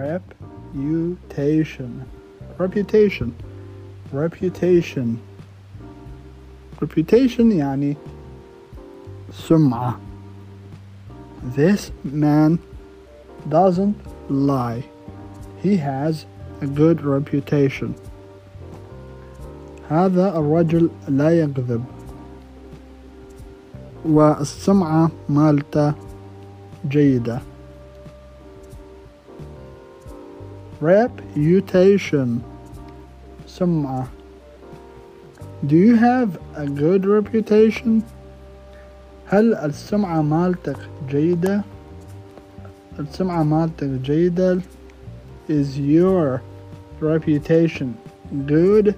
reputation reputation reputation reputation يعني سمعة This man doesn't lie. He has a good reputation. هذا الرجل لا يكذب والسمعة مالته جيدة reputation سمعة Do you have a good reputation? هل السمعة مالتك جيدة؟ السمعة مالتك جيدة Is your reputation good?